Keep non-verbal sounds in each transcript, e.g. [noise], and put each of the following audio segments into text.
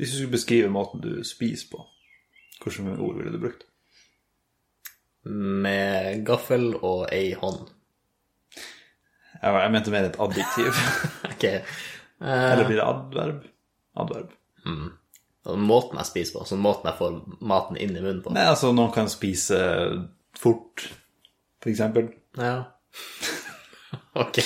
Hvis du skulle beskrive måten du spiser på, hvilke ord ville du brukt? Med gaffel og ei hånd. Jeg, jeg mente mer et adjektiv. [laughs] Ok. Uh... Eller blir det adverb? Adverb. Mm. måten jeg spiser på, altså måten jeg får maten inn i munnen på. Nei, altså, noen kan spise fort, for eksempel. Ja. [laughs] Ok.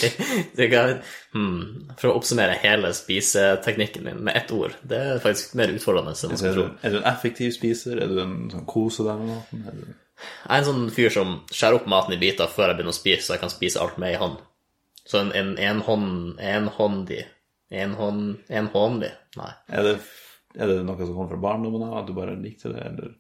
Det kan, hmm. For å oppsummere hele spiseteknikken min med ett ord, det er faktisk mer utfordrende enn man du, tro. er du en effektiv spiser? Er du en sånn kose deg med maten? Du... Jeg er en sånn fyr som skjærer opp maten i biter før jeg begynner å spise, så jeg kan spise alt med ei hånd. Så en, en, en hånd Enhåndig En hånd Nei. Er det, er det noe som kommer fra barndommen av, at du bare likte det, eller?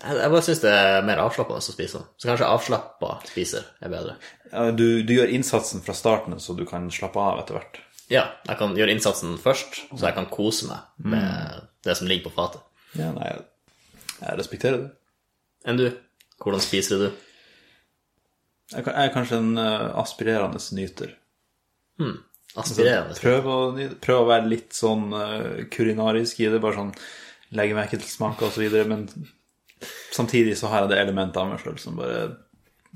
Jeg, bare syns det er mer avslappende å spise. Så kanskje avslappa spiser er bedre. Ja, du, du gjør innsatsen fra starten, så du kan slappe av etter hvert. Ja, jeg kan gjøre innsatsen først, så jeg kan kose meg med det som ligger på fatet. Ja, nei, jeg, respekterer det. Enn du? Hvordan spiser du? Jeg, er kanskje en eh, aspirerende nyter. Aspirerende? Prøv å, prøv å være litt sånn kurinarisk i det, bare sånn legge merke til smaker og så videre, men samtidig så har jeg det elementet av meg selv som bare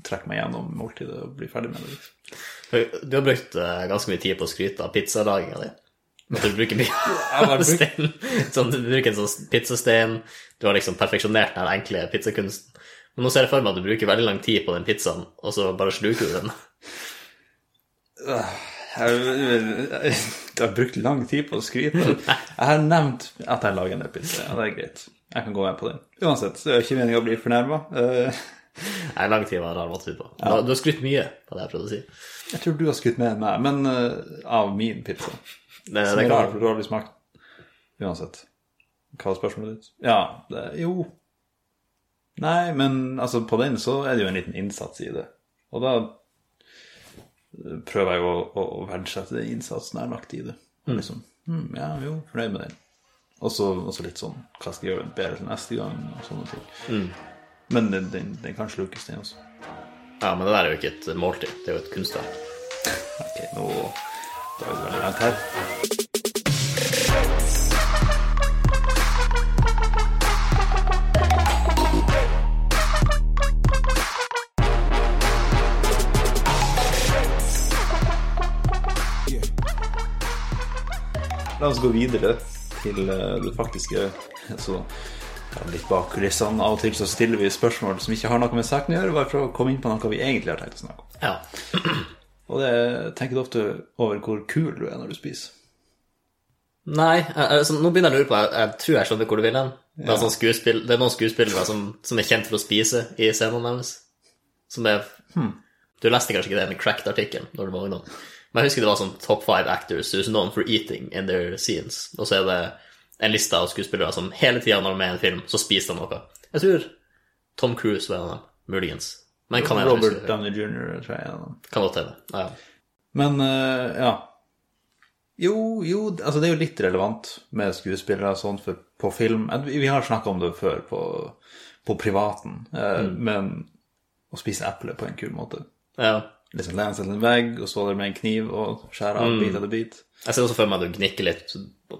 trekker meg gjennom måltidet og blir ferdig med det. Liksom. Du har brukt eh, ganske mye tid på å skryte av pizzalaginga di. At du bruker mye [laughs] [laughs] stein. Sånn, du bruker en sånn pizzastein. Du har liksom perfeksjonert den enkle pizzakunsten. Men nå ser jeg for meg at du bruker veldig lang tid på den pizzaen, og så bare sluker du den. Jeg, jeg har brukt lang tid på å skryte. [laughs] Jeg har nevnt at jeg lager en pizza. Ja, det er greit. Jeg kan gå med på den. Uansett, så er det ikke meninga å bli fornærma. Nei, lang tid var rar måte på. Du har- Du har skrytt mye på det jeg prøvde å si. jeg tror du har skrytt mer enn meg, men uh, av min pizza. Det, Som det er klart for har smakt Uansett. Hva er spørsmålet ditt? Ja, det, jo Nei, men altså, på den så er det jo en liten innsats i det. Og da eh, prøver jeg jo å, å, å verdsette den innsatsen jeg har lagt i det. Og liksom, mm, ja, jo, fornøyd med den. Og så litt sånn Hva skal jeg gjøre bedre til neste gang? Og sånne ting. Men den, den, den kan slukes, den også. Ja, men det der er jo ikke et måltid. Det er jo et kunstverk. Ok, nå Da er vi veldig langt her. La oss gå videre til eh, det faktiske. Så litt bak kulissene. Av og til så stiller vi spørsmål som ikke har noe med saken å gjøre, bare for å komme inn på noe vi egentlig har tenkt å snakke om. Ja. [clears throat] Og det tenker du ofte over hvor kul du er når du spiser. Nei, altså, nå begynner jeg å lure på Jeg, jeg tror jeg skjønner hvor du vil hen. Det, er sånn det er noen skuespillere som, som er kjent for å spise i scenene deres. Som er Du leste kanskje ikke det, en cracked artikkel når du var ungdom. Men jeg husker det var sånn top five actors who's known for eating in their scenes. Og så er det en liste av skuespillere som hele tida når de er med i en film, så spiser de noe. Jeg tror Tom Cruise var en av dem. Muligens. Men kan jeg Robert Downey jr. tror jeg er en av dem. Kan godt hende. Ja, ja. Men uh, ja. Jo, jo, altså det er jo litt relevant med skuespillere og sånt for, på film. Vi har snakka om det før på, på privaten, eh, men å spise eple på en kul måte. ja. Liksom lene seg til en vegg, og så der med en kniv og skjære av bit etter bit. Jeg ser også for meg at du gnikker litt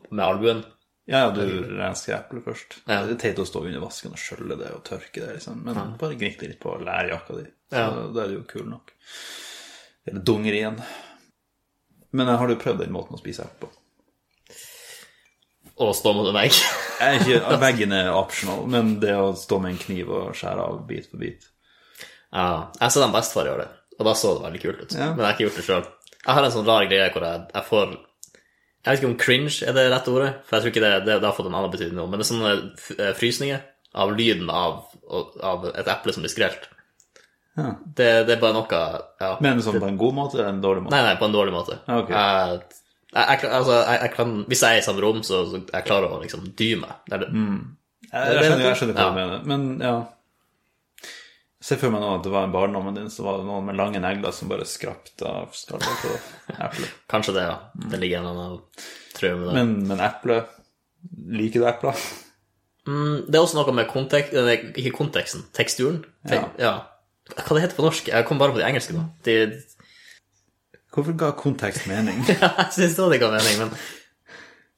med albuen. Ja, ja, du rensker eplet først. Ja. Det er teit å stå under vasken og skjølle det og tørke det, liksom. Men bare gnikk det litt på lærjakka di. Så Ja. da er det jo kul nok. Eller dunger igjen. Men eh, har du prøvd den måten å spise eple på? Å stå mot en vegg. [laughs] Ikke, [laughs] Veggen er optional, men det å stå med en kniv og skjære av bit for bit Ja, jeg ser dem å gjøre det, og da så det veldig kult ut. Ja. Men jeg har ikke gjort det sjøl. Jeg har en sånn rar greie hvor jeg, jeg får Jeg vet ikke om cringe er det rette ordet, for jeg tror ikke det, det, det har fått en annen betydning nå, men det er sånne eh, frysninger av lyden av, av et eple som blir skrelt. Ja. Det, det er bare noe ja. du sånn på en god måte eller en dårlig måte? Nei, nei, på en dårlig måte. Okay. Jeg, jeg, altså, jeg, kan, hvis jeg er i samme rom, så, så jeg klarer å liksom dy meg. Det er det. Jeg, jeg, skjønner, jeg skjønner hva du mener, men ja Se for meg nå at det var en barndommen din, så var det noen med lange negler som bare skrapte av skallet på eplet. [laughs] Kanskje det, ja. Det ligger en eller annen traume der. Men, men eple Liker du epler? Mm, det er også noe med kontek ikke konteksten, teksturen. Te ja. Hva det heter på norsk? Jeg kom bare på det engelske nå. De, Hvorfor ga kontekst mening? [laughs] ja, jeg syns det ga mening, men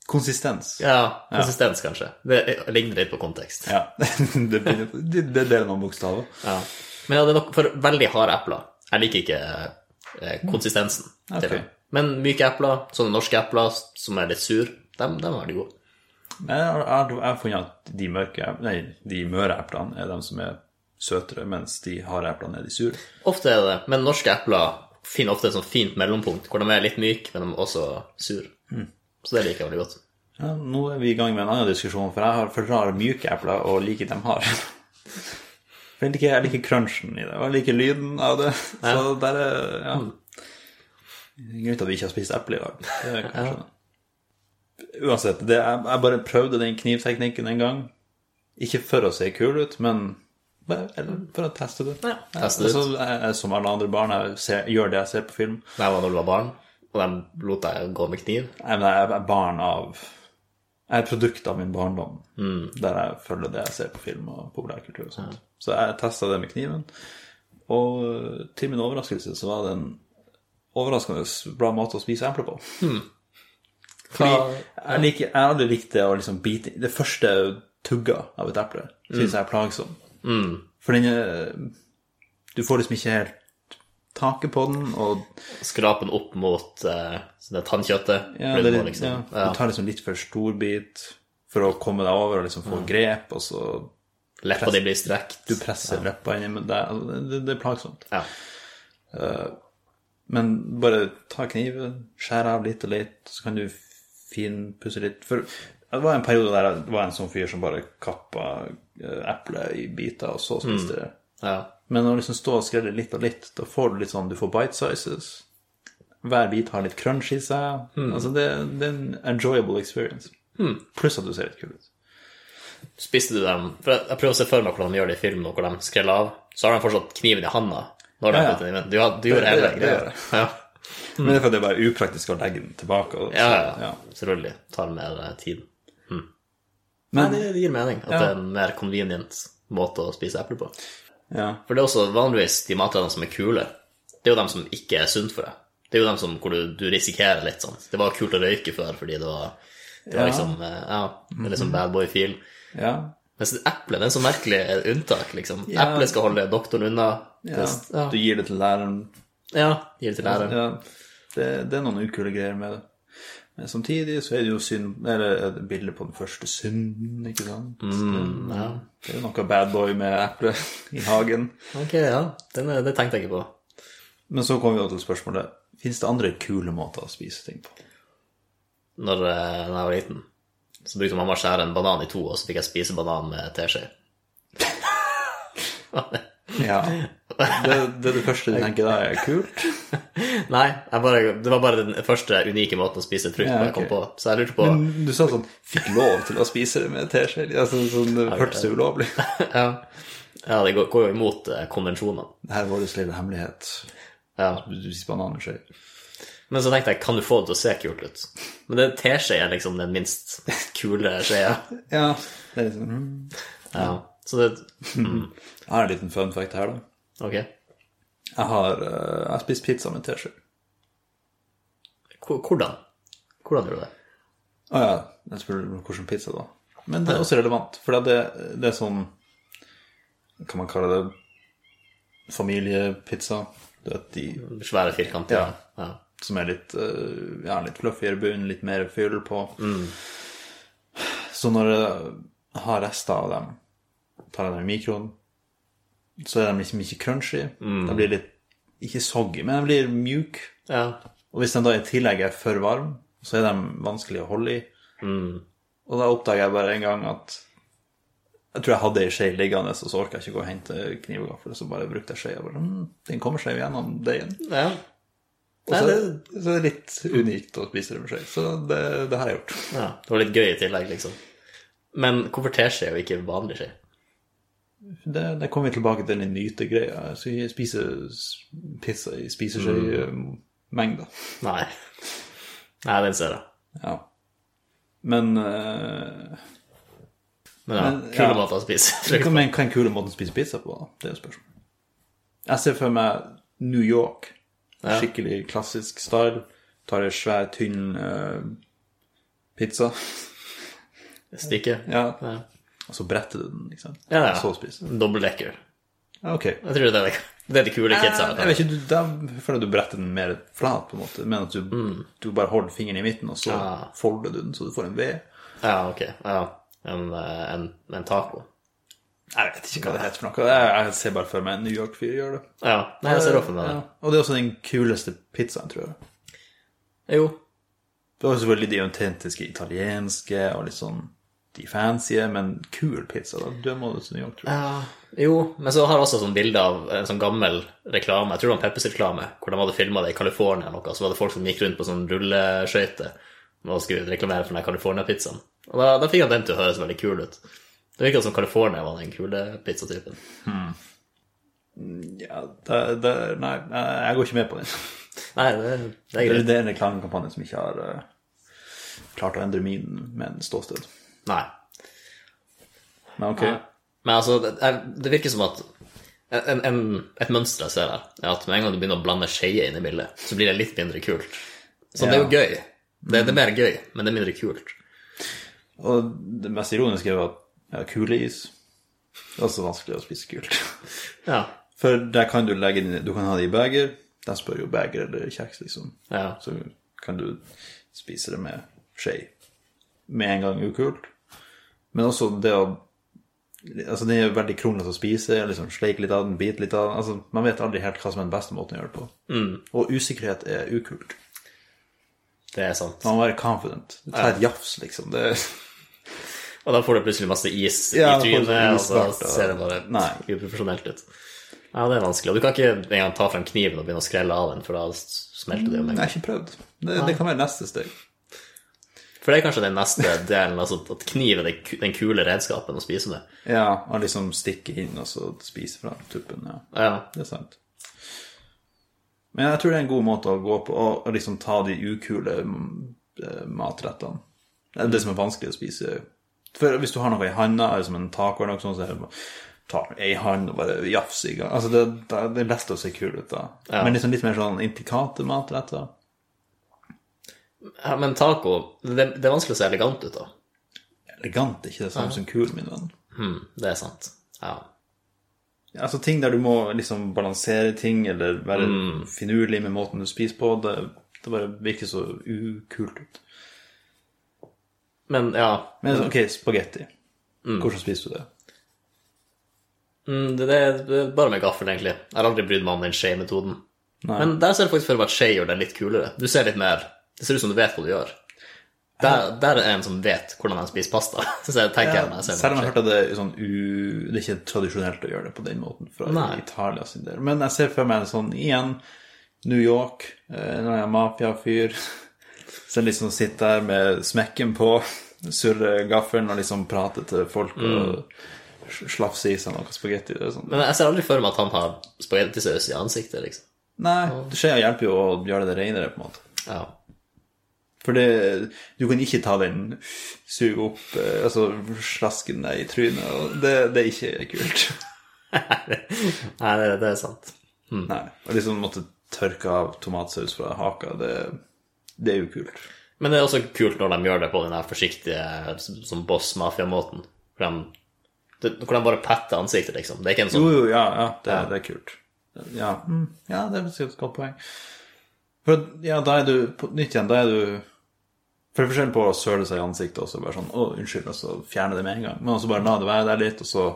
Konsistens. Ja, konsistens, kanskje. Det ligner litt på kontekst. Ja. [laughs] det, er på- det, det deler noen bokstaver. Ja. Men ja, det er nok for veldig harde epler. Jeg liker ikke eh, konsistensen. til Ok. det. Men myke epler, sånne norske epler som er litt sur, dem, dem er veldig gode. Men jeg har, funnet at de mørke, nei, de møre eplene er de som er søtere, mens de harde eplene er de sure. Ofte er det det, men norske epler finner ofte et sånt fint mellompunkt, hvor de er litt myke, men de er også sur. Så det liker jeg veldig godt. Ja, nå er vi i gang med en annen diskusjon, for jeg har for rare myke epler og liker dem harde. [laughs] Jeg liker, jeg liker crunchen i det, og jeg liker lyden av det. Så der er ja. Greit at vi ikke har spist eple i dag. Det er kanskje Uansett, det, jeg, jeg bare prøvde den knivteknikken en gang. Ikke for å se kul ut, men eller for å teste det. Ja, teste det ut. Altså, jeg, som alle andre barn, jeg ser, gjør det jeg ser på film. Det var når du var barn, og den lot deg gå med kniv. Nei, men jeg er barn av Jeg er et produkt av min barndom, der jeg følger det jeg ser på film og populærkultur og sånt. Så jeg testa det med kniven, og til min overraskelse så var det en overraskende bra måte å spise eple på. Fordi jeg, liker, jeg likt det å liksom bite Det første tugga av et eple syns jeg er plagsom. For den Du får liksom ikke helt taket på den, og Skrape den opp mot uh, sånn tannkjøttet. Ja, det, det liksom, ja, ja, Du tar liksom litt for stor bit for å komme deg over og liksom få grep, og så Leppa di blir strekt. du presser leppa inni deg. det. Altså, det. Det er plagsomt. Ja. Men bare ta kniven, skjære av litt og litt, så kan du finpusse litt. For det var en periode der det var en sånn fyr som bare kappa eh, eplet i biter, og så spiste det. ja. Men å liksom stå og skrelle litt og litt, da får du litt sånn Du får bite sizes. Hver bit har litt crunch i seg. Altså, det, det er en enjoyable experience. Pluss at du ser litt kul ut. Spiste du dem For jeg, jeg prøver å se for meg hvordan de gjør det i film, hvor de skreller av. Så har de fortsatt kniven i handa. Når de Ja, ja. den. Du, du gjorde Det- hele greia. Ja. Mm. Men det er fordi det er bare upraktisk å legge den tilbake. Og, Ja, ja, ja. ja. Selvfølgelig. Tar mer tid. tid. Men, Nei, det, det gir mening. At Ja. det er en mer convenient måte å spise eple på. Ja. For det er også vanligvis de matrettene som er kule. Det er jo dem som ikke er sunt for deg. Det er jo dem som, hvor du, du risikerer litt sånn. Det var kult å røyke før fordi det var, det var Ja. liksom eh, Ja, det er liksom bad boy-feel. ja. Mens eplet er så merkelig et unntak, liksom. Ja. Eplet skal holde doktoren unna. ja. Det- ja. Du gir det til læreren. ja gir det til læreren. Ja. Det, det er noen ukule greier med det. Men samtidig så er det jo synd Eller et bilde på den første synden, ikke sant? Mm, ja. Det er jo noe bad boy med eple [laughs] i hagen. Ok, ja. Den, det tenkte jeg ikke på. Men så kommer vi jo til spørsmålet Fins det andre kule måter å spise ting på? Når, eh, når jeg var liten, så brukte mamma å skjære en banan i to, og så fikk jeg spise banan med teskje. [laughs] Ja. Det, det er det første du tenker da er kult? Nei, jeg bare, det var bare den første unike måten å spise frukt ja, okay. jeg kom på. Så jeg lurte på Men du sa sånn Fikk lov til å spise det med teskje? Altså, sånn, det hørtes jo ulovlig. [laughs] ja. ja, det går, jo imot eh, konvensjonene. Det her er vår lille hemmelighet. Ja. Du spiser banan med. Men så tenkte jeg, kan du få det til å se kult ut? Men det teskje er liksom den minst kule skjea. [laughs] Ja. Det er liksom, mm. Ja. Så det Jeg har en liten fun fact her, da. Ok. Jeg har, eh, jeg har spist pizza med teskje. Hvor- Hvordan? Hvordan gjør du det? Å ja, jeg spør hvilken pizza da. Men det er også relevant, for det, det er sånn Kan man kalle det familiepizza? Du vet, de Svære firkanter? Ja. ja. som er litt, eh, ja, litt fluffigere bunn, litt mer fyll på. Så når jeg har rester av dem, tar jeg dem i mikroen, så er de liksom ikke crunchy. De blir litt, ikke soggy, men de blir mjuke. ja. Og hvis de da i tillegg er for varm, så er de vanskelig å holde i. Og da oppdager jeg bare en gang at jeg tror jeg hadde ei skje liggende, og så orka jeg ikke gå og hente kniv og gaffel, så bare brukte jeg skjea. Mm, den kommer seg gjennom deigen. ja. Og så, så er det litt unikt å spise det med skje. Så det, det har jeg gjort. ja. Det var litt gøy i tillegg, liksom. Men hvorfor teskje og ikke vanlig skje? Det, det kommer vi tilbake til den nytegreia. Så jeg spiser pizza i spiseskje-mengder. Nei. Nei, den ser jeg. Ja. Men uh, Men ja, Men, kule ja. måter å spise frukt men hva er en kule måten å spise pizza på? da? Det er jo spørsmålet. Jeg ser for meg New York. Ja. Skikkelig klassisk style. Tar en svær, tynn uh, pizza. Stikke. Ja. Ja. Og så bretter du den, liksom. Ja, ja. Så spiser du. Dobbeltdekker. Ja, ok. Jeg tror det er det, det, er de kule kidsa. Jeg vet ikke, du, da føler du bretter den mer flat, på en måte. Men at du, du bare holder fingeren i midten, og så Ja. folder du den, så du får en V. Ja, ok. Ja. En, eh, en, en taco. Jeg vet ikke hva det heter for noe. Jeg, ser bare for meg en New York-fyr gjør det. Ja. Nei, jeg ser det for meg. Ja. Og det er også den kuleste pizzaen, tror jeg. Jo. Det var selvfølgelig de autentiske italienske og litt sånn de fancy, men kul pizza, da. Du må du til New York, tror jeg. Ja, jo, men så har jeg også sånn bilde av en sånn gammel reklame, jeg tror det var en Peppers-reklame, hvor de hadde filma det i California noe, så var det folk som gikk rundt på sånn rulleskøyter og skulle reklamere for den California-pizzaen. Og da, da fikk han den til å høres veldig kul ut. Det virka som California var den kule pizzatypen. Ja, det, det, nei, jeg går ikke med på den. [laughs] Nei, det, det er greit. det er en reklamekampanje som ikke har uh, klart å endre min med en ståsted. Nei. Men ok. Men altså, det, det virker som at en, en, et mønster jeg ser her, er at med en gang du begynner å blande skeier inn i bildet, så blir det litt mindre kult. Så det er jo gøy. Det, det er mer gøy, men det er mindre kult. Og det mest ironiske er jo at ja, kuleis Det er også vanskelig å spise kult. Ja. For der kan du legge inn Du kan ha det i beger. De spør jo beger eller kjeks, liksom. Ja. Så kan du spise det med skje. Med en gang ukult. Men også det å Altså, det er veldig kronglete å spise. liksom Sleike litt av den, bite litt av den. Altså, man vet aldri helt hva som er den beste måten å gjøre det på. Og usikkerhet er ukult. Det er sant. Man må være confident. Ta et jafs, liksom. Det [laughs] Og da får du plutselig masse is Ja, i trynet, og så og- ser det bare Nei. uprofesjonelt ut. Ja, det er vanskelig. Og du kan ikke engang ta frem kniven og begynne å skrelle av den, for da smelter det jo en Jeg har ikke prøvd. Det, det kan være neste steg. For det er kanskje den neste delen, altså at kniv er den kule redskapen å spise med. Ja, og liksom stikke inn og så spise fra tuppen. Ja, Ja. det er sant. Men jeg tror det er en god måte å gå på, å liksom ta de ukule mm, eh, matrettene. Det er det som er vanskelig å spise. For hvis du har noe i handa, liksom en taco eller noe sånt, så er det bare ta ei hand og bare jafse i gang. Altså, det, det, det er lett å se kul ut da. Ja. Men liksom litt mer sånn intrikate matretter. Ja men taco, det, det er vanskelig å se elegant ut, da. Elegant er ikke det samme som kul, min venn. Hmm, det er sant. Ja. Altså ting der du må liksom balansere ting, eller være Mm. finurlig med måten du spiser på, det, det bare virker så ukult ut. Men ja, Men ok, spagetti. Hvordan spiser du det? mm, det, det, det er bare med gaffel, egentlig. Jeg har aldri brydd meg om den skje-metoden. Men der ser jeg faktisk for meg at skje gjør den litt kulere. Du ser litt mer Det ser ut som du vet hva du gjør. Der, der er en som vet hvordan han spiser pasta. [laughs] Så jeg tenker ja, jeg ser Selv om jeg har hørt at det er sånn u... Det er ikke tradisjonelt å gjøre det på den måten fra Nei. Italia sin del. Men jeg ser for meg en sånn igjen New York, eh, en eller annen mafiafyr [laughs] som liksom sitter der med smekken på, [laughs] surrer gaffelen og liksom prater til folk og slafser i seg noe spagetti. Sånn. Men jeg ser aldri for meg at han har spagettisaus i ansiktet, liksom. Nei, det skjer hjelper jo å gjøre det renere, på en måte. Ja. For det, du kan ikke ta den, suge opp, eh, altså slasken deg i trynet, og det, det er ikke kult. [laughs] Nei, det, det er sant. Nei, og liksom måtte tørke av tomatsaus fra haka, det, det er jo kult. Men det er også kult når de gjør det på den forsiktige, som boss-mafia-måten. Hvor, hvor de bare petter ansiktet, liksom. Det er ikke en sånn jo, ja, ja, det, det er kult. Ja, mm, ja det er et godt poeng. For ja, da er du, på nytt igjen, da er du, for det er forskjell på å søle seg i ansiktet, og så bare sånn, å, unnskyld, og så fjerne det med en gang. Men også bare la det være der litt, og så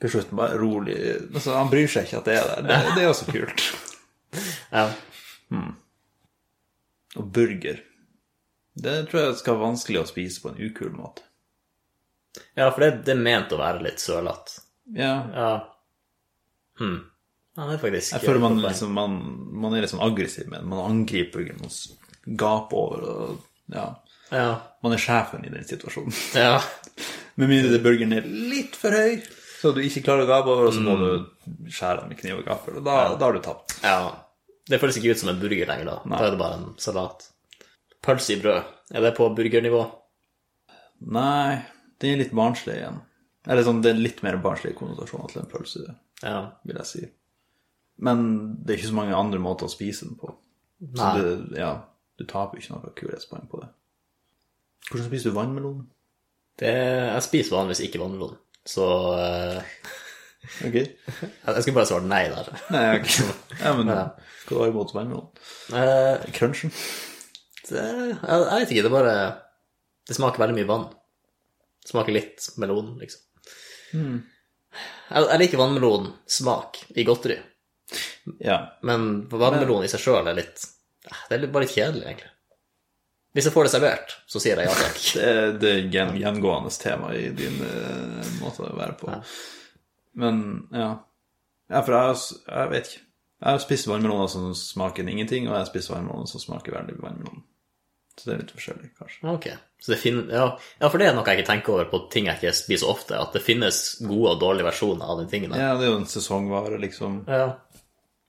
til slutt bare rolig, altså han bryr seg ikke at det er der. Det, [laughs] det er også kult. Ja. Og burger. Det tror jeg skal være vanskelig å spise på en ukul måte. ja, for det, det er ment å være litt sølete. Ja, Ja. Hmm. Ja, det er faktisk jeg føler man, liksom, man, man er liksom aggressiv med den. Man angriper burgeren, man gaper over, og ja, Ja. man er sjefen i den situasjonen. ja. [laughs] Med mindre burgeren er litt for høy, så du ikke klarer å gape over, og så må du skjære den med kniv og gaffel, og da, da har du tapt. ja. Det føles ikke ut som en burger lenger, da. Da er det bare en salat. Pølse i brød. Er det på burgernivå? Nei, det er litt barnslig igjen. Eller sånn, det er litt mer barnslige konnotasjoner til en pølse, Ja. vil jeg si. Men det er ikke så mange andre måter å spise den på. Så Nei. det, ja, du taper ikke noe kulhetspoeng på det. Hvordan spiser du vannmelon? Det, jeg spiser vanligvis ikke vannmelon, så eh, Ok. Jeg skulle bare svart nei der. Nei, ok. Ja, men hva du har imot vannmelon? Eh, Crunchen? det, jeg, jeg vet ikke, det bare Det smaker veldig mye vann. Det smaker litt melon, liksom. Jeg, jeg liker vannmelonsmak i godteri, Ja. men vannmelon i seg sjøl er litt Det er bare litt kjedelig, egentlig. Hvis jeg får det servert, så sier jeg ja takk. [laughs] Det er det er gjen, gjengående tema i din uh, måte å være på. Men ja. ja for jeg, jeg vet ikke. Jeg har spist vannmeloner som smaker ingenting, og jeg har spist vannmeloner som smaker veldig vannmelon. Så det er litt forskjellig, kanskje. Ok. Så det finnes, ja. ja, for det er noe jeg ikke tenker over på ting jeg ikke spiser ofte, at det finnes gode og dårlige versjoner av den tingen. Ja, det er jo en sesongvare, liksom. Ja.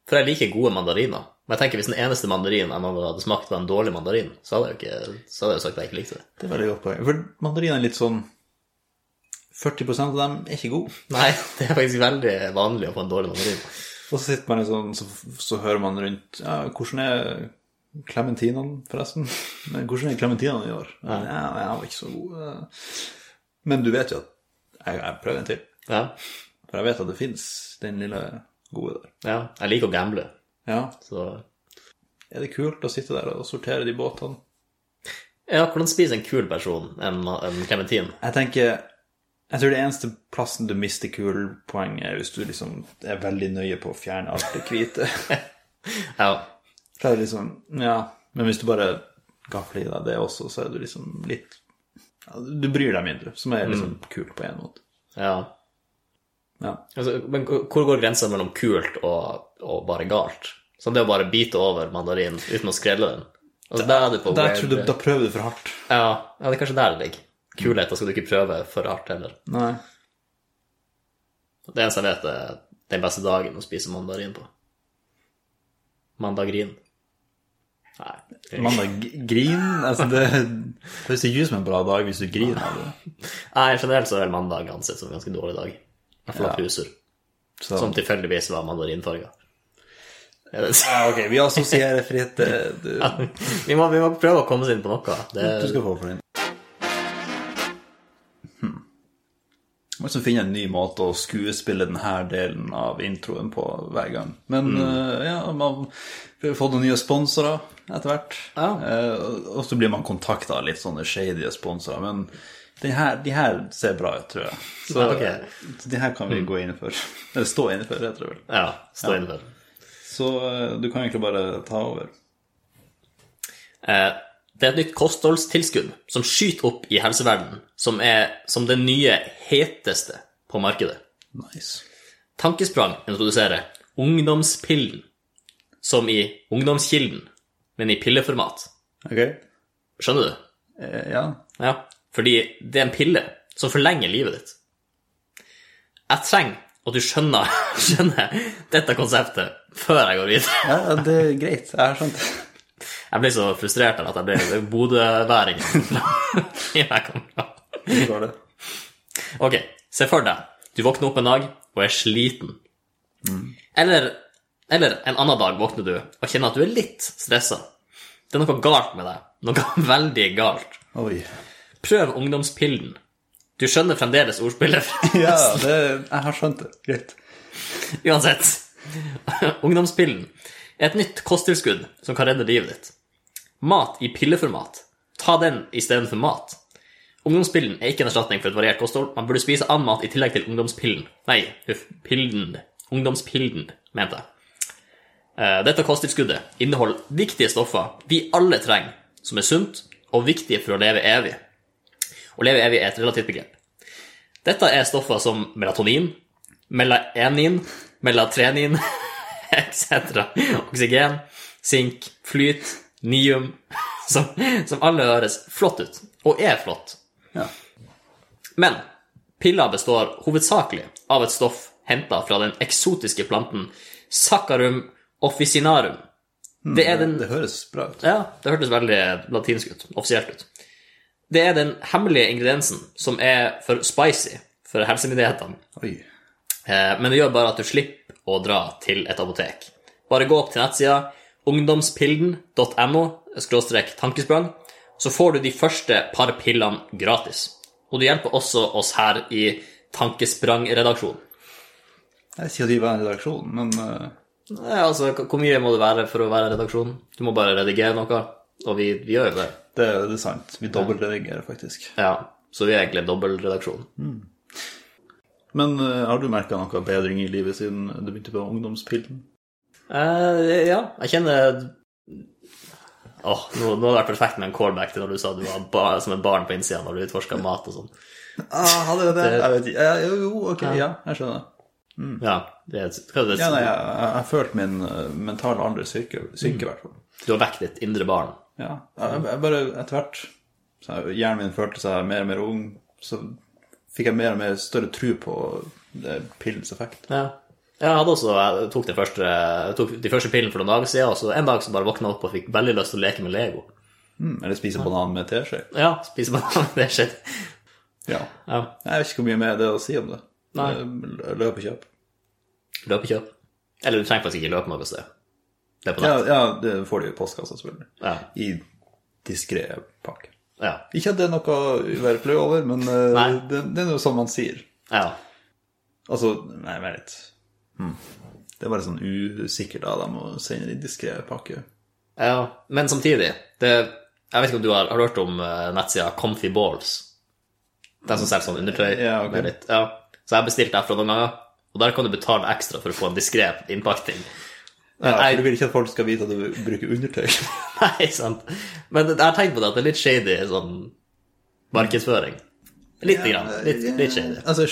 For jeg liker gode mandariner. Men jeg tenker hvis den eneste mandarinen jeg noen hadde smakt, var en dårlig mandarin, så hadde jeg jo ikke, så hadde jeg jo sagt at jeg ikke likte det. Det er veldig godt poeng. For mandariner er litt sånn 40% av dem er ikke gode. Nei, det er faktisk veldig vanlig å få en dårlig mandarin. Og så sitter man sånn, så, så hører man rundt Ja, hvordan er klementinene, forresten? Men hvordan er klementinene i år? Ja, ja, jeg var ikke så god. Men du vet jo at jeg, jeg prøver en til. Ja. For jeg vet at det fins den lille gode der. ja. Jeg liker å gamble, Ja, så er det kult å sitte der og sortere de båtene? Ja, hvordan spiser en kul person en, en klementin? Jeg tenker Jeg tror det eneste plassen du mister kulpoeng, er hvis du liksom er veldig nøye på å fjerne alt det hvite. [laughs] Ja. Så det liksom Ja. Men hvis du bare gafler i deg det også, så er du liksom litt Du bryr deg mindre, som er liksom kult på en måte. ja. Ja. Altså, men hvor går grensa mellom kult og, og bare galt? Sånn det å bare bite over mandarinen uten å skrelle den? Altså, der er du på Der tror du, da prøver du for hardt. Ja, ja, det er kanskje der det ligger. Kulhet, da skal du ikke prøve for hardt heller. Nei. Det eneste jeg vet, er den beste dagen å spise mandarin på. Mandagrin. Nei. Mandagrin? Altså, det høres ikke ut som en bra dag hvis du griner av det. Nei, generelt så er mandag ansett som en ganske dårlig dag. I hvert fall av Ja. Husur, som tilfeldigvis var mandarinfarga. Ja, ja, ok, vi assosierer fritt. det- Du, Vi må, vi må prøve å komme oss inn på noe. Det, du skal få for den. Hmm. Må liksom finne en ny måte å skuespille denne delen av introen på hver gang. Men eh, ja, man har fått noen nye sponsorer etter hvert. Ja. Uh, og- så blir man kontakta av litt sånne shady sponsorer. Men her, de her ser bra ut, tror jeg. Så Ja, ok. så de her kan vi gå inn for. Eller stå inne for, jeg tror vel. ja, stå innenfor. Så eh, du kan egentlig bare ta over. Eh, det er et nytt kostholdstilskudd som skyter opp i helseverdenen, som er som det nye heteste på markedet. Nice. Tankesprang introduserer ungdomspillen, som i ungdomskilden, men i pilleformat. Ok. Skjønner du? Eh, ja. Ja, fordi det er en pille som forlenger livet ditt. Jeg trenger at du skjønner, [laughs] skjønner dette konseptet før jeg går videre. ja, det er greit. Jeg har skjønt det. Jeg ble så frustrert av at jeg ble bodøværing. i meg kom fra. Ok, se for deg. Du våkner opp en dag og er sliten. Eller, eller en annen dag våkner du og kjenner at du er litt stressa. Det er noe galt med deg. Noe [laughs] veldig galt. Oi. Prøv ungdomspillen. Du skjønner fremdeles ordspillet. Ja, det, jeg har skjønt det. Greit. Uansett. [laughs] Ungdomspillen et nytt kosttilskudd som kan redde livet ditt. Mat i pilleformat. Ta den istedenfor mat. Ungdomspillen er ikke en erstatning for et variert kosthold. Man burde spise annen mat i tillegg til ungdomspillen. Nei, huff, pillen. Ungdomspillen, mente jeg. Eh, Dette kosttilskuddet inneholder viktige stoffer vi alle trenger, som er sunt og viktige for å leve evig. Å leve evig er et relativt begrep. Dette er stoffer som melatonin, melanin, melatrenin, [laughs] etc. Oksygen, sink, flyt, nium, [laughs] som, som alle høres flott ut, og er flott. Ja. Men pilla består hovedsakelig av et stoff henta fra den eksotiske planten Saccharum officinarum. Det er den Det høres bra ut. ja, det hørtes veldig latinsk ut. Offisielt ut. Det er den hemmelige ingrediensen som er for spicy for helsemyndighetene. Oi. Eh, Men det gjør bare at du slipper å dra til et apotek. Bare gå opp til nettsida ungdomspilden.no tankesprang, så får du de første par pillene gratis. Og du hjelper også oss her i Tankesprang-redaksjonen. Jeg sier at vi var en redaksjon, men eh, Nei, altså, hvor mye må det være for å være redaksjon? Du må bare redigere noe, og vi, vi gjør jo det. det, det er sant. Vi dobbeltredigerer, faktisk. Ja, så vi er egentlig dobbeltredaksjon. Men uh, har du merka noe bedring i livet siden du begynte på ungdomspillen? Uh, ja, jeg kjenner Åh, nå, nå hadde det vært perfekt med en callback til når du sa du var som et barn på innsida når du utforska mat og sånn. Ah, hadde jeg det? Jeg vet ikke. Jo, jo, ok, ja, jeg skjønner. Ja, det hva er det? Ja, nei, jeg, jeg, følt min eh, mentale alder synke, synke i hvert fall. Du har vekket ditt indre barn. Ja, jeg, jeg bare etter hvert Hjernen min følte seg mer og mer ung, så fikk jeg mer og mer større tro på pillens effekt. Ja. Jeg hadde også, jeg tok, den første, tok de første pillene for noen dager siden, og så en dag så bare våkna opp og fikk veldig lyst til å leke med Lego. Mm, eller spise banan med teskje. Ja, spise banan, med teskje. ja. Ja. Jeg vet ikke hvor mye mer det er å si om det. Nei. kjøp. Løp og kjøp. Eller du trenger faktisk ikke løpe noe sted. Det er på Ja, ja, det får du i postkassa, selvfølgelig. Ja. I diskré pakke. Ja. Ikke at det er noe flau over, men eh, det, det er noe sånn man sier. ja. Altså, nei, vent litt. Hmm. Det er bare sånn usikkert av dem å sende i diskré pakke. Ja, men samtidig det, Jeg vet ikke om du har, har hørt om uh, nettsida Comfy Balls? Den som selger sånn undertøy. Ja, ok. litt, ja. Så jeg bestilte bestilt derfra noen ganger, og der kan du betale ekstra for å få en diskré innpakning. Ja, Nei. for du vil ikke at folk skal vite at du bruker undertøy. [laughs] Nei, sant. Men jeg har tenkt på det at det er litt shady sånn markedsføring. Lite grann. Litt, litt shady. Altså,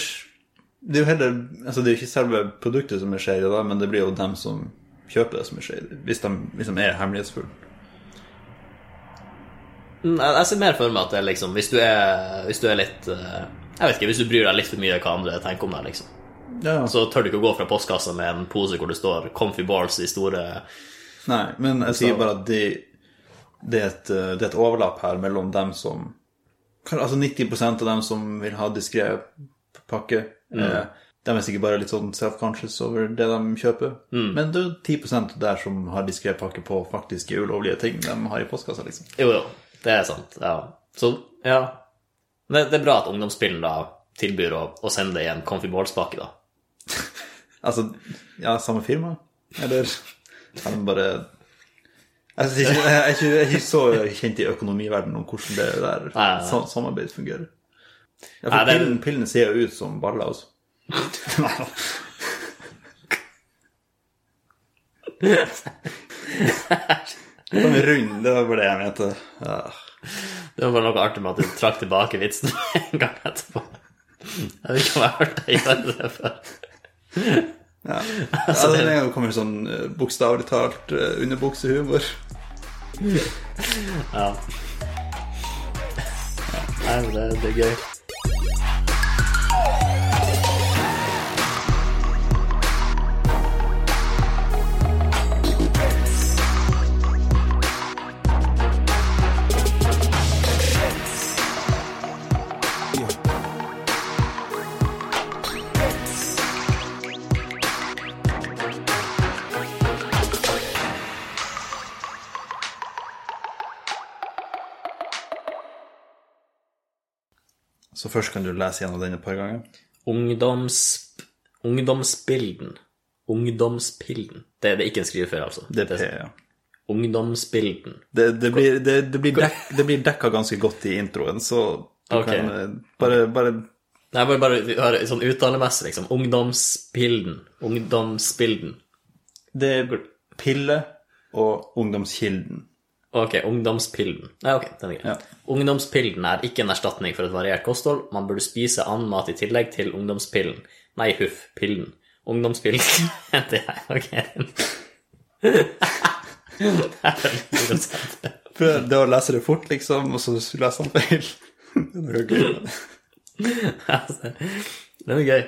det er jo heller Altså, det er ikke selve produktet som er shady, da, men det blir jo dem som kjøper det, som er shady. Hvis de, hvis de er hemmelighetsfulle. Mm, Jeg, jeg ser mer for meg at det er liksom Hvis du er, hvis du er litt eh, Jeg vet ikke, hvis du bryr deg litt for mye hva andre tenker om deg, liksom. Ja. Så tør du ikke å gå fra postkassa med en pose hvor det står 'Comfy Balls' i store Nei, men jeg sier bare at det, det, er et, eh, det er et overlapp her mellom dem som Altså 90% av dem som vil ha diskré pakke, eh, de er sikkert bare litt sånn self-conscious over det de kjøper. Men det er jo 10 der som har diskré pakke på faktiske ulovlige ting de har i postkassa, liksom. Jo, jo, det er sant. Ja. Så, ja. Det, det er bra at ungdomsspillen da tilbyr å, å sende i en Comfy Balls-pakke, da. Altså, ja, samme firma? Eller er de bare jeg, ikke, jeg, er ikke, jeg er ikke så kjent i økonomiverdenen om hvordan det der Nei, nei, nei. sam- samarbeid fungerer. Ja, Nei, for det er- pillen, pillen ser jo ut som baller også. Sånn rund, det var bare det jeg mente. Ja. Det var bare noe artig med at du trakk tilbake vitsen [laughs] en gang etterpå. Jeg vet ikke om jeg har hørt deg gjøre det før. [laughs] Ja. Altså, det er jo kommer sånn eh, bokstavelig talt underbuksehumor. ja. Ja. Nei, men det, det er gøy. Så først kan du lese gjennom den et par ganger. Ungdoms... Ungdomsbilden. Ungdomspilden. Det, det er ikke en skrivefeil, altså. Det er P, ja. Ungdomsbilden. Det, det blir, det, det blir, dek, det blir dekka ganske godt i introen, så du okay. kan eh, bare, bare Nei, bare, bare høre, sånn uttalemessig, liksom. Ungdomspilden. Ungdomsbilden. Det er pille og ungdomskilden. Ok, ungdomspilden. Nei, ok, den er grei. Ja. Ungdomspilden er ikke en erstatning for et variert kosthold. Man burde spise annen mat i tillegg til ungdomspillen. Nei, huff, pillen. Ungdomspillen. [laughs] det er ok. Prøv det å lese det fort, liksom, og så leser han feil. [laughs] Det er gøy. [laughs] Altså, Det er gøy.